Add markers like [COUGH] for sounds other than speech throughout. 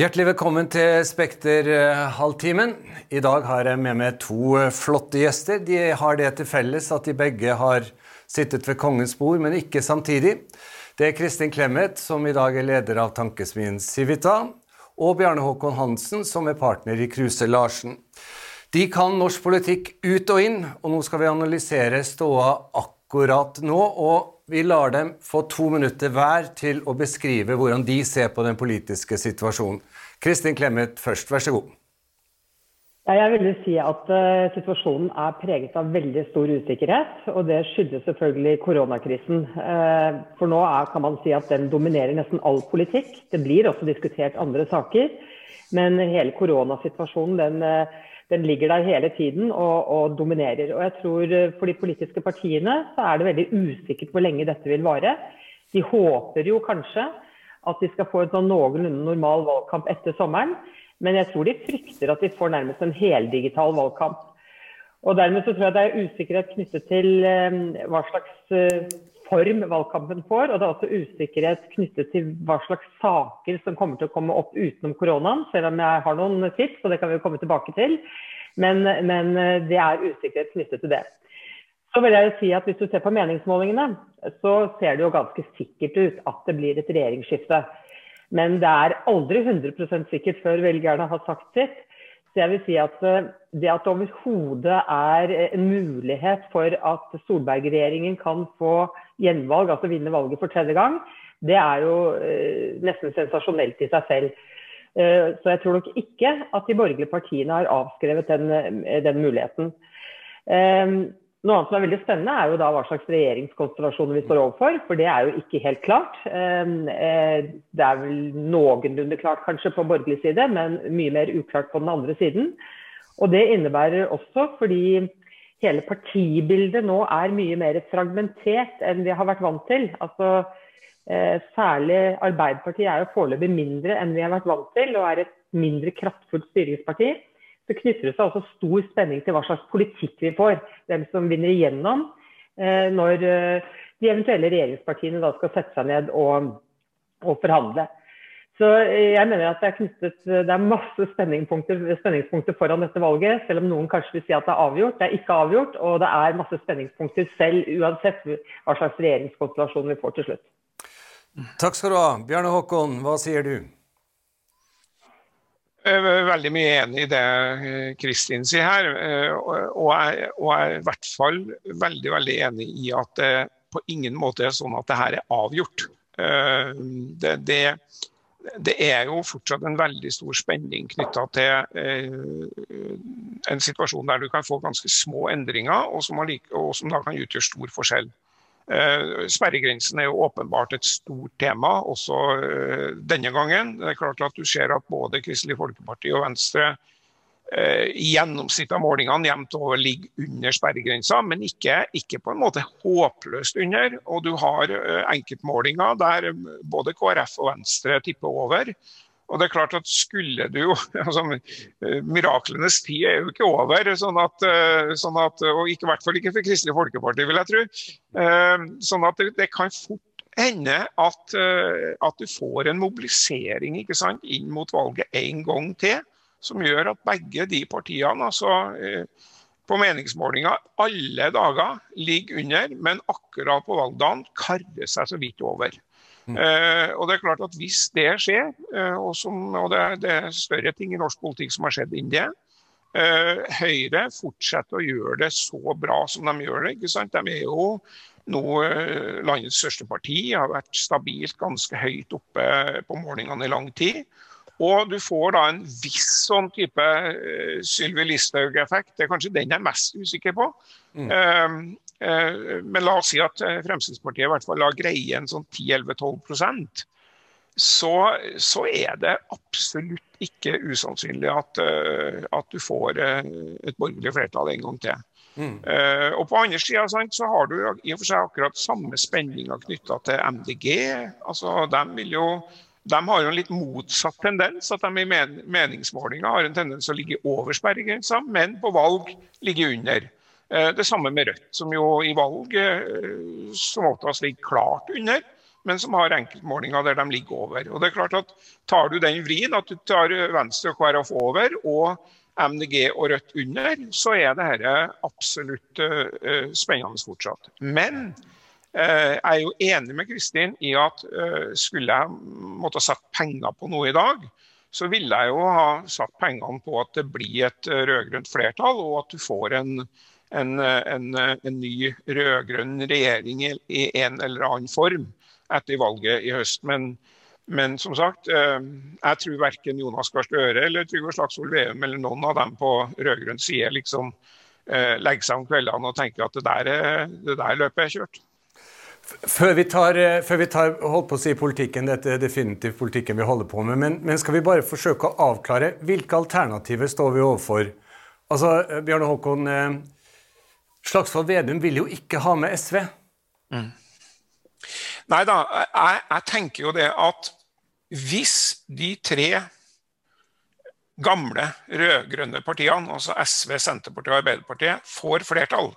Hjertelig velkommen til Spekter-halvtimen. I dag har jeg med meg to flotte gjester. De har det til felles at de begge har sittet ved kongens bord, men ikke samtidig. Det er Kristin Clemet, som i dag er leder av tankesmien Civita, og Bjarne Håkon Hansen, som er partner i Kruse Larsen. De kan norsk politikk ut og inn, og nå skal vi analysere ståa akkurat nå. og vi lar dem få to minutter hver til å beskrive hvordan de ser på den politiske situasjonen. Kristin Clemet først, vær så god. Jeg vil si at uh, situasjonen er preget av veldig stor usikkerhet. Og det skyldes selvfølgelig koronakrisen. Uh, for nå er, kan man si at den dominerer nesten all politikk. Det blir også diskutert andre saker. Men hele koronasituasjonen den, uh, den ligger der hele tiden og, og, dominerer. Og jeg tror for de politiske partiene så er det veldig usikkert hvor lenge dette vil vare. De håper jo kanskje at de skal få en sånn noenlunde normal valgkamp etter sommeren. Men jeg tror de frykter at de får nærmest en heldigital valgkamp. Og Dermed så tror jeg det er usikkerhet knyttet til eh, hva slags eh, form valgkampen får. Og det er også usikkerhet knyttet til hva slags saker som kommer til å komme opp utenom koronaen. Selv om jeg har noen tips, og det kan vi komme tilbake til. Men, men eh, det er usikkerhet knyttet til det. Så vil jeg si at Hvis du ser på meningsmålingene, så ser det jo ganske sikkert ut at det blir et regjeringsskifte. Men det er aldri 100 sikkert før velgerne har sagt sitt. Så jeg vil si at eh, Det at det overhodet er en mulighet for at Solberg-regjeringen kan få gjenvalg, altså vinne valget for tredje gang, det er jo eh, nesten sensasjonelt i seg selv. Eh, så jeg tror nok ikke at de borgerlige partiene har avskrevet den, den muligheten. Noe annet som er veldig spennende, er jo da hva slags regjeringskonstellasjoner vi står overfor. For det er jo ikke helt klart. Ehm, eh, det er vel noenlunde klart kanskje på borgerlig side, men mye mer uklart på den andre siden. Og det innebærer også fordi hele partibildet nå er mye mer fragmentert enn vi har vært vant til. Altså, eh, særlig Arbeiderpartiet er jo foreløpig mindre enn vi har vært vant til, og er et mindre kraftfullt styringsparti så knytter det seg også stor spenning til hva slags politikk vi får. Hvem som vinner igjennom eh, når eh, de eventuelle regjeringspartiene da skal sette seg ned og, og forhandle. Så eh, jeg mener at Det er knyttet, det er masse spenningspunkter, foran dette valget, selv om noen kanskje vil si at det er avgjort. Det er ikke avgjort, og det er masse spenningspunkter selv, uansett hva slags regjeringskonstellasjon vi får til slutt. Takk skal du ha. Bjarne Håkon, hva sier du? Er veldig mye enig i det eh, Kristin sier her. Eh, og jeg, og jeg er i hvert fall veldig veldig enig i at det på ingen måte er sånn at det her er avgjort. Eh, det, det, det er jo fortsatt en veldig stor spenning knytta til en situasjon der du kan få ganske små endringer, og som, og som da kan utgjøre stor forskjell. Eh, sperregrensen er jo åpenbart et stort tema også eh, denne gangen. Det er klart at Du ser at både Kristelig Folkeparti og Venstre eh, i gjennomsnitt av målingene jevnt over ligger under sperregrensa, men ikke, ikke, på en måte håpløst under. Og du har enkeltmålinger der både KrF og Venstre tipper over. Og det er klart at skulle du jo, [LAUGHS] altså Miraklenes tid er jo ikke over. sånn at, eh, sånn at Og i hvert fall ikke for Kristelig Folkeparti, vil jeg tro. Eh, sånn at det, det kan fort hende at, eh, at, du får en mobilisering ikke sant, inn mot valget en gang til, som gjør at begge de partiene altså, på meningsmålinger alle dager ligger under, men akkurat på valgdagen karrer seg så vidt over. Uh, og det er klart at Hvis det skjer, eh, og, som, og det, det, er større ting i norsk politikk som har skjedd innen det, eh, Høyre fortsetter å gjøre det så bra som de gjør det. ikke sant? De er jo nå landets største parti, har vært stabilt ganske høyt oppe på målingene i lang tid. Og du får da en viss sånn type uh, Sylvi Listhaug-effekt. Det er kanskje den jeg er mest usikker på. Mm. Eh, men la oss si at eh, Fremskrittspartiet i hvert fall la greie en sånn 10-11-12% så, så er det absolutt ikke usannsynlig at, eh, at du får et borgerlig flertall en gang til. Mm. Og På andre sida så har du i og for seg akkurat samme spenninga knytta til MDG. altså de, jo, de har jo en litt motsatt tendens. At de i men meningsmålinger har en tendens å ligge over sperregrensa, men på valg ligge under. Eh, det samme med Rødt, som jo i valg eh, som oftest ligger klart under. men som har enkeltmålinger der de ligger over. Og det er klart at Tar du den vrien, at du tar Venstre og KrF over og MDG og Rødt under, så er dette absolutt uh, spennende fortsatt. Men jeg er jo enig med Kristin i at skulle jeg måtte sette penger på noe i dag, så ville jeg jo ha satt pengene på at det blir et rød-grønt flertall, og at du får en, en, en, en ny rød-grønn regjering i, en eller annen form etter valget i høst. Men men som sagt, eh, jeg tror verken Jonas Gahr Støre eller Trygve Slagsvold Veum eller noen av dem på rød-grønn side liksom eh, legger seg om kveldene og tenker at det der, det der løpet er kjørt. Før vi, tar, eh, før vi tar holdt på å si politikken, dette er definitivt politikken vi holder på med, men, men, skal vi bare forsøke å avklare hvilke alternativer står vi overfor? Altså, Bjarne Håkon, Slagsvold Vedum vil jo ikke ha med SV. Mm. Nei da, jeg, jeg, tenker jo det at hvis de tre gamle rød-grønne partiene, altså SV, Senterpartiet og Arbeiderpartiet, får flertall,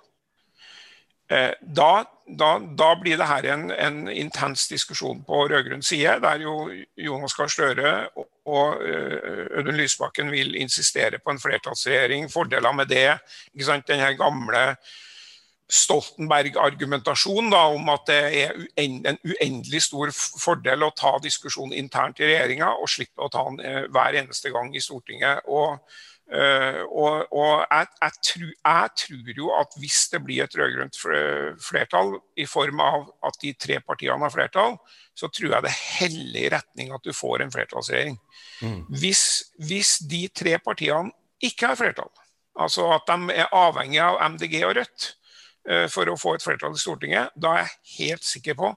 eh, da, da, da, blir det her en, en intens diskusjon på rød-grønn side, der jo Jonas Gahr Støre og eh, Audun Lysbakken vil insistere på en flertallsregjering. Fordeler med det. ikke sant, den her gamle Stoltenberg-argumentasjon om at det er en uendelig stor fordel å ta diskusjonen internt i regjeringa og slippe å ta den eh, hver eneste gang i Stortinget. Og, og, og jeg, jeg, tror, jeg, tror, jo at hvis det blir et rød-grønt flertall i form av at de tre partiene har flertall, så tror jeg det heller i retning at du får en flertallsregjering. Mm. Hvis, hvis de tre partiene ikke har flertall, altså at de er avhengig av MDG og Rødt, Eh, for å få et flertall i Stortinget, da er jeg helt sikker på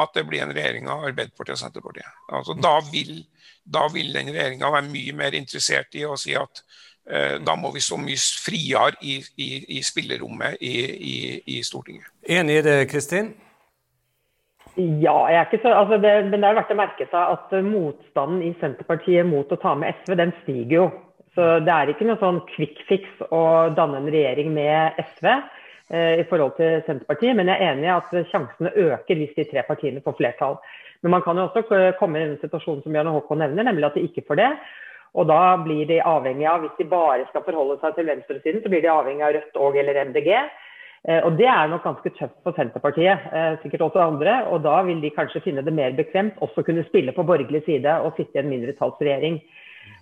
at det blir en regjering av Arbeiderpartiet og Senterpartiet. Altså, da, vil, da vil den regjeringa være mye mer interessert i å si at eh, da må vi stå mye friere i, i, i spillerommet i, i, Stortinget. Enig i det, Kristin? Ja, jeg er ikke så, altså det, men det er verdt å merke seg at motstanden i Senterpartiet mot å ta med SV, den stiger jo. Så det er ikke noe sånn quick fix å danne en regjering med SV. Eh, i forhold til Senterpartiet, men jeg er enig i at sjansene øker hvis de tre partiene får flertall. Men man kan jo også komme i en situasjon som Bjørn Håkon nevner, nemlig at de ikke får det. Og da blir de avhengig av, hvis de bare skal forholde seg til venstresiden, så blir de avhengig av Rødt og eller MDG. Eh, og det er nok ganske tøft for Senterpartiet, eh, sikkert også andre. Og da vil de kanskje finne det mer bekvemt også kunne spille på borgerlig side og sitte i en mindretallsregjering.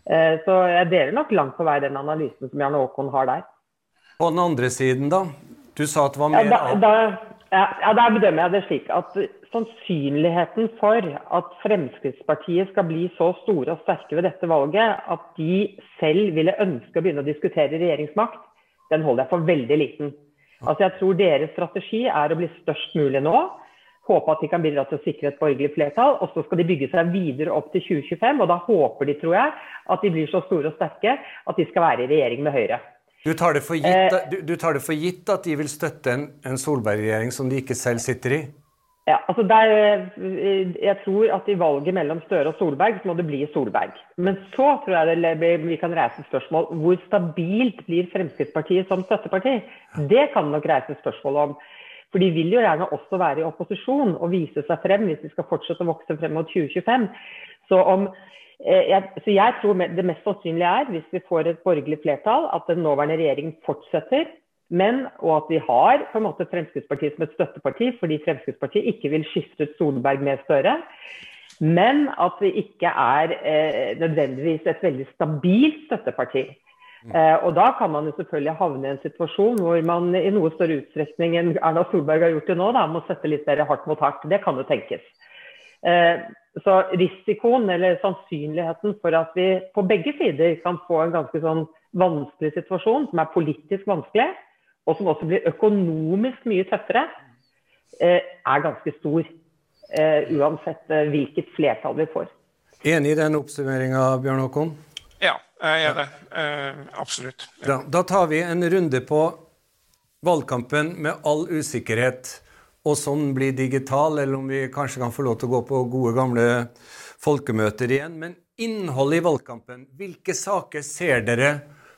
Så jeg deler nok langt på vei den analysen som Jan Håkon har der. På den andre siden, da? Du sa at det var mer ja, da, da, ja, der bedømmer jeg det slik at sannsynligheten for at Fremskrittspartiet skal bli så store og sterke ved dette valget at de selv ville ønske å begynne å diskutere regjeringsmakt, den holder jeg for veldig liten. Altså Jeg tror deres strategi er å bli størst mulig nå. Håpe at de kan bidra til å sikre et borgerlig flertall. Og så skal de bygge seg videre opp til 2025. Og da håper de, tror jeg, at de blir så store og sterke at de skal være i regjering med Høyre. Du tar, det for gitt, eh, du, du tar det for gitt at de vil støtte en, en Solberg-regjering som de ikke selv sitter i? Ja, altså der, eh, jeg tror at i valget mellom Støre og Solberg, så må det bli Solberg. Men så tror jeg det, vi kan reise spørsmål hvor stabilt blir Fremskrittspartiet som støtteparti? Det kan nok reise spørsmål om. For de vil jo gjerne også være i opposisjon og vise seg frem hvis de skal fortsette å vokse frem mot 2025. Så om Eh, jeg, så jeg tror det mest sannsynlige er, hvis vi får et borgerlig flertall, at den nåværende regjeringen fortsetter. Men, og at vi har på en måte Fremskrittspartiet som et støtteparti, fordi Fremskrittspartiet ikke vil skifte ut Solberg med Støre. Men at vi ikke er eh, nødvendigvis et veldig stabilt støtteparti. Mm. Eh, og da kan man jo selvfølgelig havne i en situasjon hvor man i noe større utstrekning enn Erna Solberg har gjort det nå, da, må sette litt mer hardt mot hardt. Det kan jo tenkes. Eh, så risikoen eller sannsynligheten for at vi på begge sider kan få en ganske sånn vanskelig situasjon, som er politisk vanskelig, og som også blir økonomisk mye tøffere, eh, er ganske stor. Eh, uansett hvilket flertall vi får. Enig i den oppsummeringa, Bjørn Håkon? Ja, jeg er det. absolutt. Ja. Da, da tar vi en runde på valgkampen med all usikkerhet og sånn blir digital, eller om vi kanskje kan få lov til å gå på gode, gamle folkemøter igjen. Men innholdet i valgkampen, hvilke saker ser dere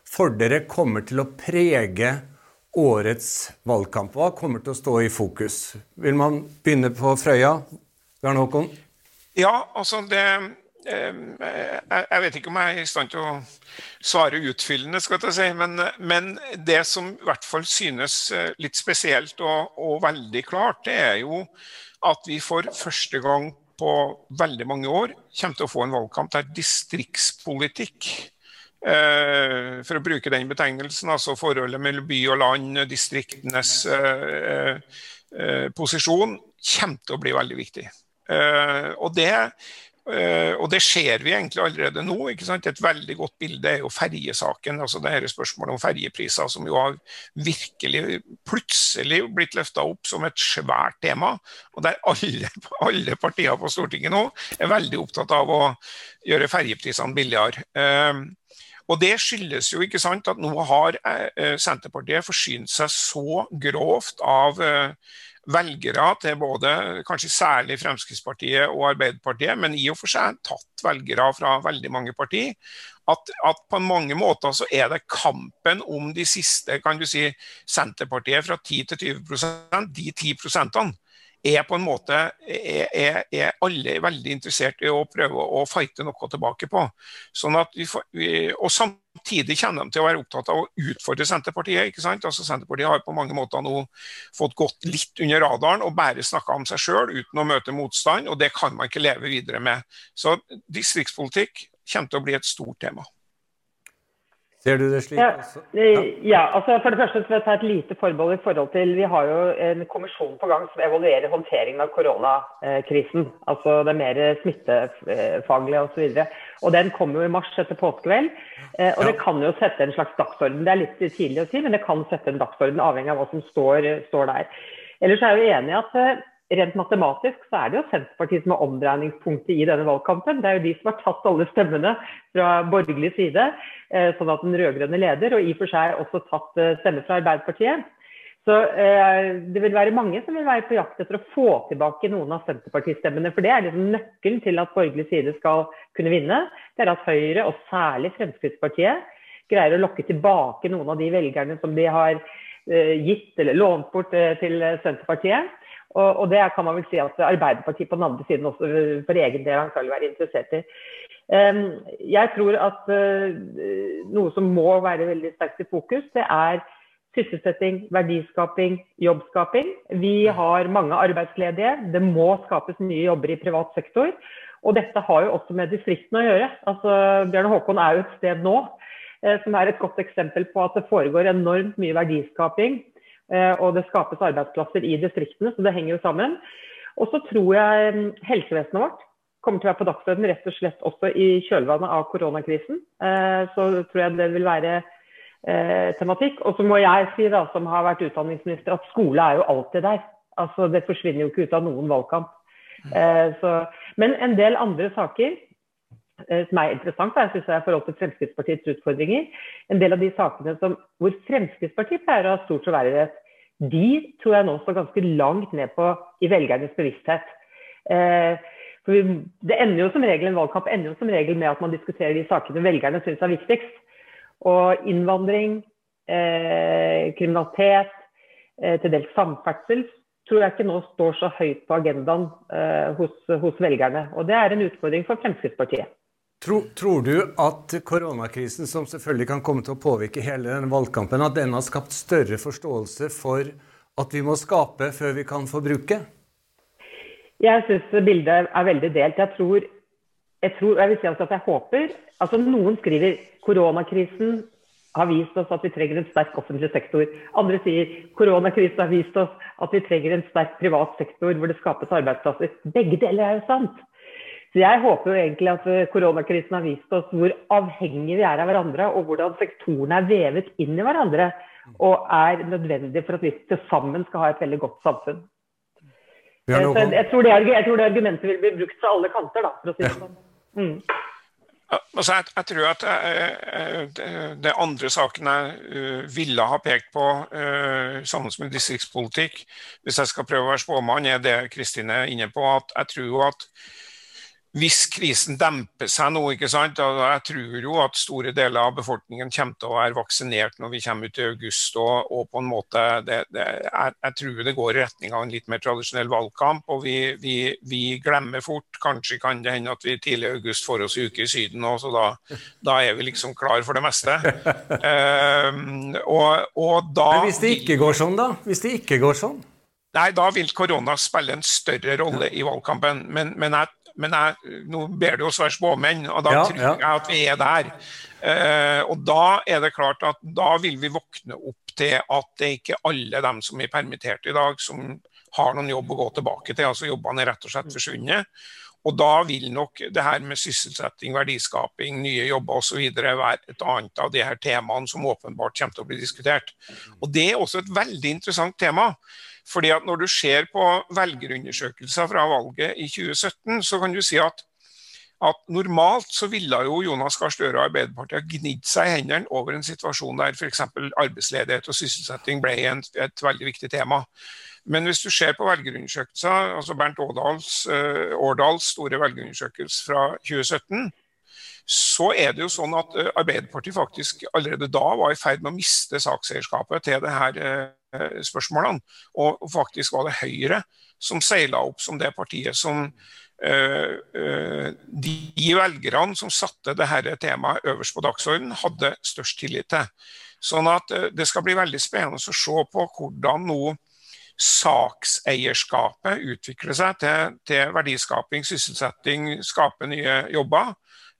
for dere kommer til å prege årets valgkamp? Hva kommer til å stå i fokus? Vil man begynne på Frøya? Bjørn Håkon? Ja, altså det jeg vet ikke om jeg er i stand til å svare utfyllende, skal jeg si, men, men, det som i hvert fall synes litt spesielt og, og, veldig klart, det er jo at vi for første gang på veldig mange år kommer til å få en valgkamp der distriktspolitikk eh, for å bruke den betegnelsen, altså forholdet mellom by og land, distriktenes eh, eh, posisjon, kommer til å bli veldig viktig. og det og Det ser vi egentlig allerede nå. Et veldig godt bilde er jo ferjesaken. altså det her Spørsmålet om ferjepriser, som jo har virkelig plutselig blitt løfta opp som et svært tema. Og der alle, alle partier på Stortinget nå er veldig opptatt av å gjøre ferjeprisene billigere. Og Det skyldes jo ikke sant at nå har uh, Senterpartiet forsynt seg så grovt av velgere til både kanskje særlig Fremskrittspartiet og Arbeiderpartiet, men i og for seg tatt velgere fra veldig mange partier. At, at, på mange måter så er det kampen om de siste kan du si, Senterpartiet fra 10 til 20% de 10 prosentene er på en måte er, er, alle veldig interessert i å prøve å fighte noe tilbake på. Sånn at vi, vi og samtidig kommer de til å være opptatt av å utfordre Senterpartiet. ikke sant? Altså Senterpartiet har på mange måter nå fått gått litt under radaren og bare snakka om seg sjøl uten å møte motstand, og det kan man ikke leve videre med. Så distriktspolitikk kommer til å bli et stort tema. Ser du det slik også? Ja. ja, altså for det første skal jeg ta et lite forbehold i forhold til Vi har jo en kommisjon på gang som evaluerer håndteringen av koronakrisen. Altså det mer smittefaglige osv. Og, så og den kommer jo i mars etter påskevel. Eh, og det kan jo sette en slags dagsorden. Det er litt tidlig å si, men det kan sette en dagsorden avhengig av hva som står, står der. Ellers er jeg jo enig i at eh, rent matematisk så er det jo Senterpartiet som er omdreiningspunktet i denne valgkampen. Det er jo de som har tatt alle stemmene fra borgerlig side, eh, sånn at den rød-grønne leder, og i og for seg også tatt eh, stemmer fra Arbeiderpartiet. Så eh, det vil være mange som vil være på jakt etter å få tilbake noen av Senterpartistemmene. For det er liksom nøkkelen til at borgerlig side skal kunne vinne. Det er at Høyre, og særlig Fremskrittspartiet, greier å lokke tilbake noen av de velgerne som de har gitt eller lånt bort til Senterpartiet. Og, og, det kan man vel si at Arbeiderpartiet på den andre siden også for egen del kan være interessert i. Jeg tror at uh, noe som må være veldig sterkt i fokus, det er sysselsetting, verdiskaping, jobbskaping. Vi har mange arbeidsledige. Det må skapes nye jobber i privat sektor. Og dette har jo også med distriktene å gjøre. Altså, Bjørn Håkon er jo et sted nå eh, som er et godt eksempel på at det foregår enormt mye verdiskaping Eh, og det skapes arbeidsplasser i distriktene, så det henger jo sammen. Og så tror jeg mm, helsevesenet vårt kommer til å være på dagsordenen rett og slett også i kjølvannet av koronakrisen. Eh, så tror jeg det vil være eh, tematikk. Og så må jeg si, da, som har vært utdanningsminister, at skole er jo alltid der. Altså, Det forsvinner jo ikke ut av noen valgkamp. Så, men en del andre saker Eh, som er interessant da, synes jeg, i forhold til Fremskrittspartiets utfordringer. En del av de sakene som, hvor Fremskrittspartiet pleier å ha stor troverdighet, de tror jeg nå står ganske langt ned på i velgernes bevissthet. Eh, for vi, det ender jo som regel En valgkamp ender jo som regel med at man diskuterer de sakene velgerne syns er viktigst. Og innvandring, eh, kriminalitet, eh, til dels samferdsel, tror jeg ikke nå står så høyt på agendaen eh, hos, hos velgerne. Og det er en utfordring for Fremskrittspartiet. Tror, tror, du at koronakrisen, som selvfølgelig kan komme til å påvirke hele denne valgkampen, at den har skapt større forståelse for at vi må skape før vi kan forbruke? Jeg syns bildet er veldig delt. Jeg tror, jeg tror, jeg vil si altså at jeg håper altså Noen skriver koronakrisen har vist oss at vi trenger en sterk offentlig sektor. Andre sier koronakrisen har vist oss at vi trenger en sterk privat sektor hvor det skapes arbeidsplasser. Begge deler er jo sant. Så jeg håper jo egentlig at koronakrisen har vist oss hvor avhengige vi er av hverandre, og hvordan sektorene er vevet inn i hverandre og er nødvendig for at vi til sammen skal ha et veldig godt samfunn. Eh, jeg, tror det, jeg, tror det, argumentet vil bli brukt fra alle kanter, da, for å si det sånn. Mm. Altså, jeg, jeg, tror at uh, det andre saken jeg uh, ville ha pekt på uh, sammen med distriktspolitikk, hvis jeg skal prøve å være spåmann, er det Kristine er inne på. at Jeg tror at hvis krisen demper seg nå, ikke sant? jeg tror jo at store deler av befolkningen kommer til å være vaksinert når vi kommer ut i august. Og, og på en måte, det, det, jeg, jeg, tror det går i retning av en litt mer tradisjonell valgkamp. Og vi, vi, vi glemmer fort. Kanskje kan det hende at vi tidlig i august får oss uke i Syden òg, så da, da, er vi liksom klar for det meste. um, [LAUGHS] og, og da, Men hvis det ikke går sånn, da? Hvis det ikke går sånn? Nei, da vil korona spille en større rolle i valgkampen. Men, men jeg men jeg, nå ber du oss være spåmenn, og da ja, tror jeg at vi er der. Uh, og da er det klart at da vil vi våkne opp til at det er ikke alle dem som er permittert i dag, som har noen jobb å gå tilbake til. altså Jobbene er rett og slett forsvunnet. Og da vil nok det her med sysselsetting, verdiskaping, nye jobber osv. være et annet av de her temaene som åpenbart kommer til å bli diskutert. Og Det er også et veldig interessant tema. Fordi at Når du ser på velgerundersøkelser fra valget i 2017, så kan du si at, at normalt så ville jo Jonas Gahr Støre og Arbeiderpartiet ha gnidd seg i hendene over en situasjon der f.eks. arbeidsledighet og sysselsetting ble en, et veldig viktig tema. Men hvis du ser på velgerundersøkelser, altså Bernt Årdals, uh, Årdals store velgerundersøkelse fra 2017, så er det jo sånn at uh, Arbeiderpartiet faktisk allerede da var i ferd med å miste sakseierskapet til det her uh, spørsmålene. Og, faktisk var det Høyre som seila opp som det partiet som de velgerne som satte dette temaet øverst på dagsordenen, hadde størst tillit til. Sånn at Det skal bli veldig spennende å se på hvordan nå sakseierskapet utvikler seg til, til verdiskaping, sysselsetting, skape nye jobber.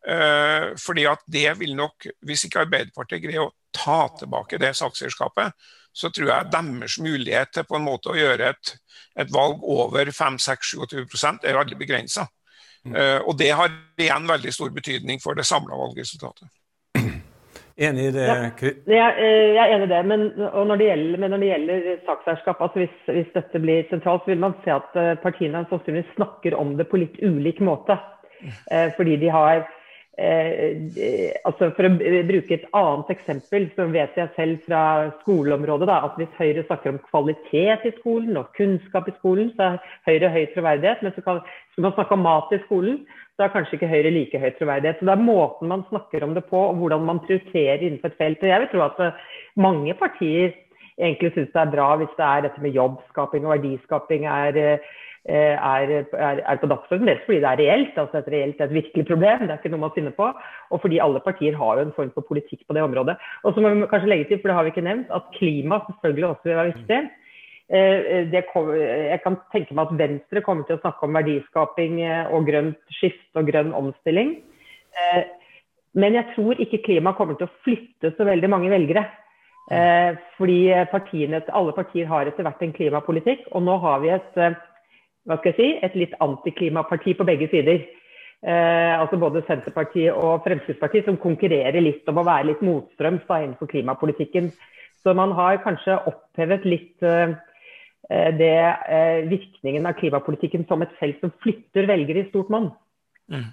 Eh, fordi at det vil nok, Hvis ikke Arbeiderpartiet greier å ta tilbake det sakseierskapet, så tror jeg deres mulighet til på en måte å gjøre et, et valg over 5-6-27 er veldig begrensa. Mm. Eh, og det har igjen veldig stor betydning for det samla valgresultatet. Enig i det? Ja, jeg, er enig i det. Men når det gjelder, men når det gjelder sakseierskap, altså hvis, hvis, dette blir sentralt, så vil man se at eh, partiene sannsynligvis snakker om det på litt ulik måte. Eh, fordi de har eh, altså For å bruke et annet eksempel, så vet jeg selv fra skoleområdet da, at hvis Høyre snakker om kvalitet i skolen og kunnskap i skolen, så er Høyre høy troverdighet. Men så kan, skal man snakke om mat i skolen, så er kanskje ikke Høyre like høy troverdighet. Så Det er måten man snakker om det på, og hvordan man prioriterer innenfor et felt. Jeg vil tro at eh, mange partier egentlig syns det er bra hvis det er dette med jobbskaping og verdiskaping er, eh, er, er, er på dagsordenen. Dels fordi det er reelt, altså et reelt et virkelig problem. Det er ikke noe man finner på. Og fordi alle partier har jo en form for politikk på det området. Og så må vi kanskje legge til, for det har vi ikke nevnt, at klima selvfølgelig også vil være viktig. Eh, eh, det, jeg kan tenke meg at Venstre kommer til å snakke om verdiskaping eh, og grønt skifte og grønn omstilling. Men jeg tror ikke klima kommer til å flytte så veldig mange velgere. Fordi partiene, alle partier har etter hvert en klimapolitikk, og nå har vi et, hva skal jeg si, et litt antiklimaparti på begge sider. altså Både Senterpartiet og Fremskrittspartiet som konkurrerer litt om å være litt motstrøms innenfor klimapolitikken. Så man har kanskje opphevet litt Eh, det eh, virkningen av klimapolitikken som et felt som flytter velgere i stort monn. Mm.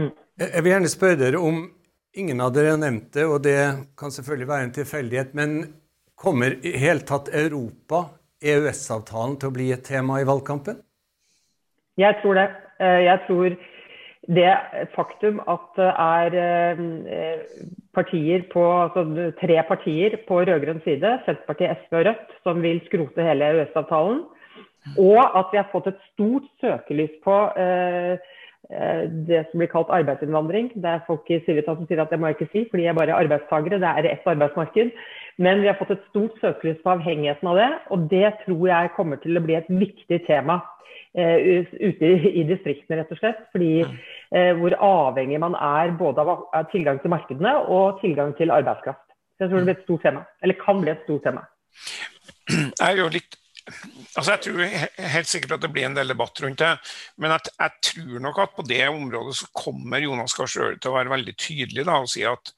Mm. Jeg vil gjerne spørre dere om Ingen av dere nevnte, og det kan selvfølgelig være en tilfeldighet, men kommer i hele tatt Europa, EØS-avtalen, til å bli et tema i valgkampen? Jeg tror det. Eh, jeg tror det faktum at det er eh, partier på, altså tre partier på rød-grønn side, Senterpartiet, SV og Rødt, som vil skrote hele EØS-avtalen, og at vi har fått et stort søkelys på eh, det som blir kalt arbeidsinnvandring. Det er folk i Civita som sier at det må jeg ikke si, fordi jeg bare er arbeidstakere. Det er ett arbeidsmarked. Men vi har fått et stort søkelys på avhengigheten av det, og det tror jeg kommer til å bli et viktig tema Uh, ute i, distriktene, rett og slett. Fordi uh, hvor avhengig man er både av, av, tilgang til markedene og tilgang til arbeidskraft. Så jeg tror det blir et stort tema. Eller kan bli et stort tema. Jeg er jo litt Altså jeg tror helt sikkert at det blir en del debatt rundt det. Men jeg, jeg tror nok at på det området så kommer Jonas Gahr Støre til å være veldig tydelig da, og si at,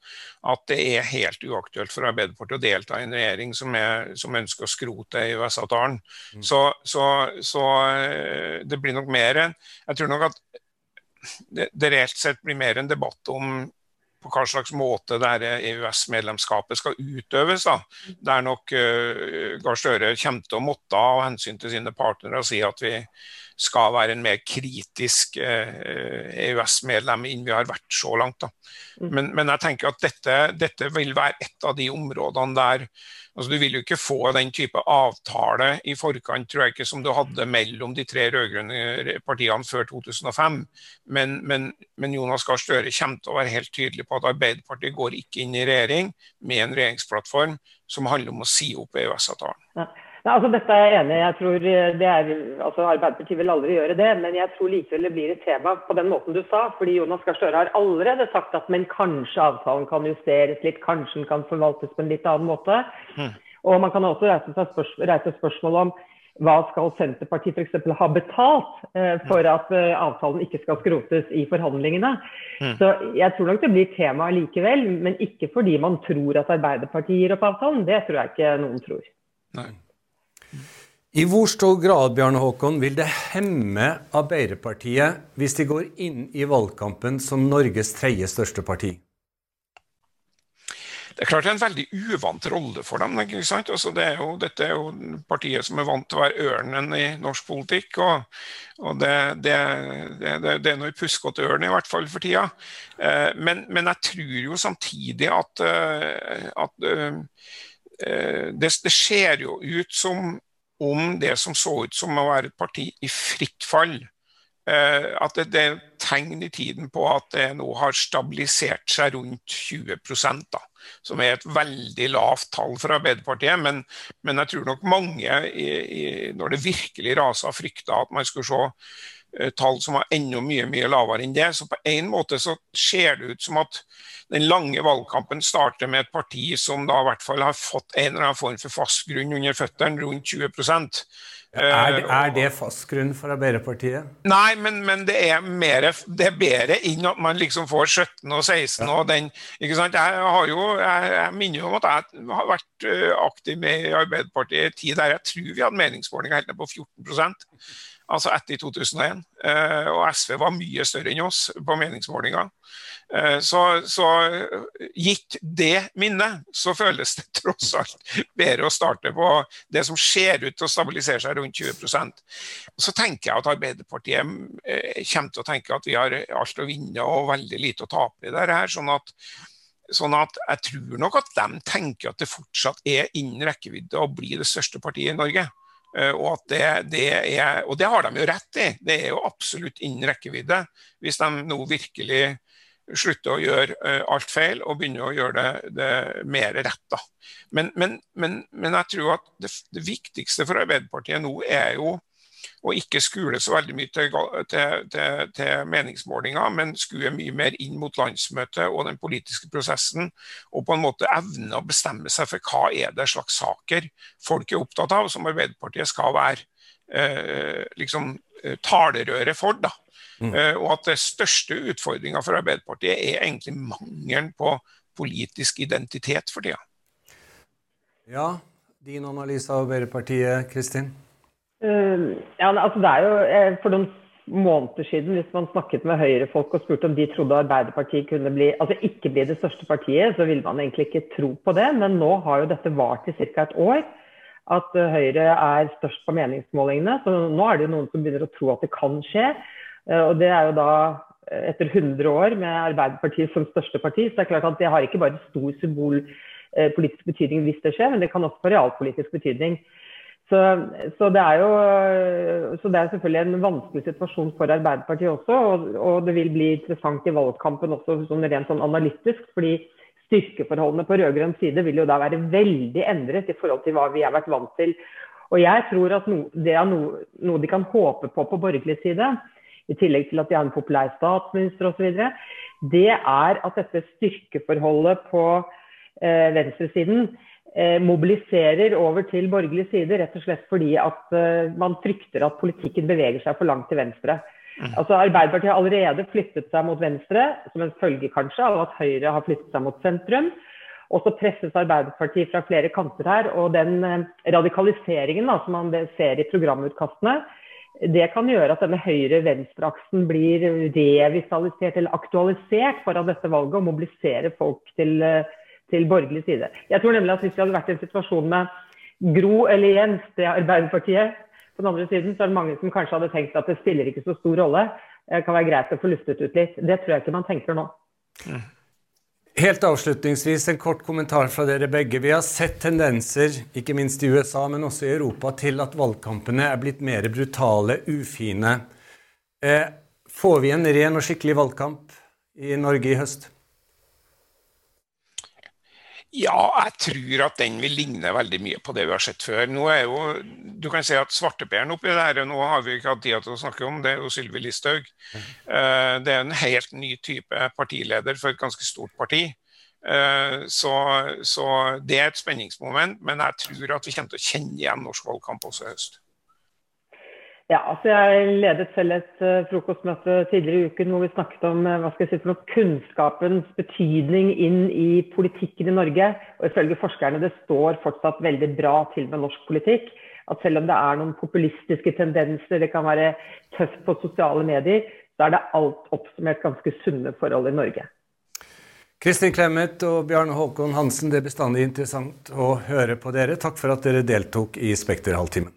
at, det er helt uaktuelt for Arbeiderpartiet å delta i en regjering som, er, som ønsker å skrote EØS-avtalen. Mm. Så, så, så, eh, det blir nok mer Jeg tror nok at det, det reelt sett blir mer en debatt om på hva slags måte EØS-medlemskapet skal utøves. Da. er nok uh, Gahr Støre kommer til å måtte av hensyn til sine partnere si at vi, skal være en mer kritisk EØS-medlem enn vi har vært så langt. Da. Men, men, jeg tenker at dette, dette, vil være et av de områdene der altså Du vil jo ikke få den type avtale i forkant tror jeg ikke, som du hadde mellom de tre rød-grønne partiene før 2005. Men, men, men Jonas Gahr Støre kommer til å være helt tydelig på at Arbeiderpartiet går ikke inn i regjering med en regjeringsplattform som handler om å si opp EØS-avtalen. Ja. Nei, altså Dette er jeg enig i. Jeg tror det er, altså Arbeiderpartiet vil aldri gjøre det. Men jeg tror likevel det blir et tema på den måten du sa. fordi Jonas Gahr Støre har allerede sagt at men kanskje avtalen kan justeres litt, kanskje den kan forvaltes på en litt annen måte. Mm. Og man kan også reise, spørsmål, reise spørsmål om hva skal Senterpartiet f.eks. ha betalt eh, for at eh, avtalen ikke skal skrotes i forhandlingene. Mm. Så jeg tror nok det blir tema likevel, men ikke fordi man tror at Arbeiderpartiet gir opp avtalen. Det tror jeg ikke noen tror. Nei. I hvor stor grad Bjarne Håkon, vil det hemme Arbeiderpartiet hvis de går inn i valgkampen som Norges tredje største parti? Det er klart det er en veldig uvant rolle for dem. ikke sant? Altså det er jo, dette er jo partiet som er vant til å være ørnen i norsk politikk. og, og Det, det, det, det er noe puskete ørn i hvert fall for tida. Eh, men, men, jeg tror jo samtidig at, eh, at eh, det, det ser jo ut som om det som så ut som å være et parti i fritt fall. Eh, at det, det, er tegn i tiden på at det nå har stabilisert seg rundt 20 da, som er et veldig lavt tall for Arbeiderpartiet. Men, men jeg tror nok mange, i, i, når det virkelig rasa, frykta at man skulle se tall som var enda mye mye lavere enn det. Så på en måte så ser det ut som at den lange valgkampen starter med et parti som da i hvert fall har fått en eller annen form for fast grunn under føttene, rundt 20% er det, er det fast grunn for Arbeiderpartiet? Nei, men, men det, er mer, det, er bedre enn at man liksom får 17 og 16 ja. og den ikke sant? Jeg, har jo, jeg, jeg minner jo om at jeg har vært eh, aktiv med i Arbeiderpartiet i tid der jeg tror vi hadde meningsmålinger helt ned på 14 altså etter 2001. Eh, og SV var mye større enn oss på meningsmålinger. Eh, så, så, gitt det minnet, så føles det [LAUGHS] tross alt bedre å starte på det som ser ut til å stabilisere seg rundt 20% Så tenker jeg at Arbeiderpartiet eh, kommer til å tenke at vi har alt å vinne og veldig lite å tape i det her. sånn at Sånn at jeg tror nok at de tenker at det fortsatt er innen rekkevidde å bli det største partiet i Norge. Eh, og, det, det er, og, det, har de jo rett i. Det er jo absolutt innen rekkevidde. Hvis de nå virkelig slutter å gjøre uh, alt feil og begynner å gjøre det, det mer rett. da. Men, men, men, men jeg tror at det, det, viktigste for Arbeiderpartiet nå er jo og ikke skule så veldig mye til, til, til, til meningsmålinger, men skue mye mer inn mot landsmøtet og den politiske prosessen. Og på en måte evne å bestemme seg for hva er det slags saker folk er opptatt av, som Arbeiderpartiet skal være eh, liksom eh, talerøret for. da. Mm. Uh, og at det største utfordringa for Arbeiderpartiet er egentlig mangelen på politisk identitet for tida. Ja, din analyse av Arbeiderpartiet, Kristin? Uh, ja, altså det er jo eh, For noen måneder siden, hvis man snakket med Høyre-folk og spurte om de trodde Arbeiderpartiet kunne bli, altså ikke bli det største partiet, så ville man egentlig ikke tro på det. Men nå har jo dette vart i ca. et år. At uh, Høyre er størst på meningsmålingene. Så nå er det jo noen som begynner å tro at det kan skje. Uh, og det er jo da etter 100 år med Arbeiderpartiet som største parti. Så det er klart at det har ikke bare stor symbolpolitisk betydning hvis det skjer, men det kan også få realpolitisk betydning. Så, så, det er jo så det er selvfølgelig en vanskelig situasjon for Arbeiderpartiet også. Og, og det vil bli interessant i valgkampen også sånn rent sånn analytisk. fordi styrkeforholdene på rød-grønn side vil jo da være veldig endret i forhold til hva vi har vært vant til. Og jeg tror at no, det er no, noe de kan håpe på på borgerlig side, i tillegg til at de har en populær statsminister osv., det er at dette styrkeforholdet på eh, venstresiden mobiliserer over til borgerlig side, rett og slett fordi at eh, man frykter at politikken beveger seg for langt til venstre. Mm. Altså Arbeiderpartiet har allerede flyttet seg mot venstre, som en følge kanskje av at Høyre har flyttet seg mot sentrum. Og så presses Arbeiderpartiet fra flere kanter her. Og den eh, radikaliseringen da, som man ser i programutkastene, det kan gjøre at denne høyre-venstre-aksen blir revitalisert eller aktualisert foran dette valget og mobilisere folk til til borgerlig side. Jeg tror nemlig at Hvis vi hadde vært i en situasjon med Gro eller Jens, er Arbeiderpartiet, På den andre siden så er det mange som kanskje hadde tenkt at det spiller ikke så stor rolle. Det kan være greit å få luftet ut litt. Det tror jeg ikke man tenker nå. Helt avslutningsvis en kort kommentar fra dere begge. Vi har sett tendenser, ikke minst i USA, men også i Europa, til at valgkampene er blitt mer brutale, ufine. Eh, får vi en ren og skikkelig valgkamp i Norge i høst? Ja, jeg tror at den vil ligne veldig mye på det vi har sett før. Nå er jo, du kan si at svarteperen oppi det her, nå har vi ikke hatt tid til å snakke om, det er jo Sylvi Listhaug. Eh, det er en helt ny type partileder for et ganske stort parti. Eh, så, så, det er et spenningsmoment, men jeg tror at vi kommer til å kjenne igjen norsk valgkamp også i høst. Ja, altså Jeg ledet selv et uh, frokostmøte tidligere i uken hvor vi snakket om uh, hva skal jeg si for noe, kunnskapens betydning inn i politikken i Norge. Og Ifølge forskerne det står fortsatt veldig bra til med norsk politikk. At selv om det er noen populistiske tendenser, det kan være tøft på sosiale medier, så er det alt oppsummert ganske sunne forhold i Norge. Kristin Clemet og Bjarne Håkon Hansen, det er bestandig interessant å høre på dere. Takk for at dere deltok i Spekterhalvtimen.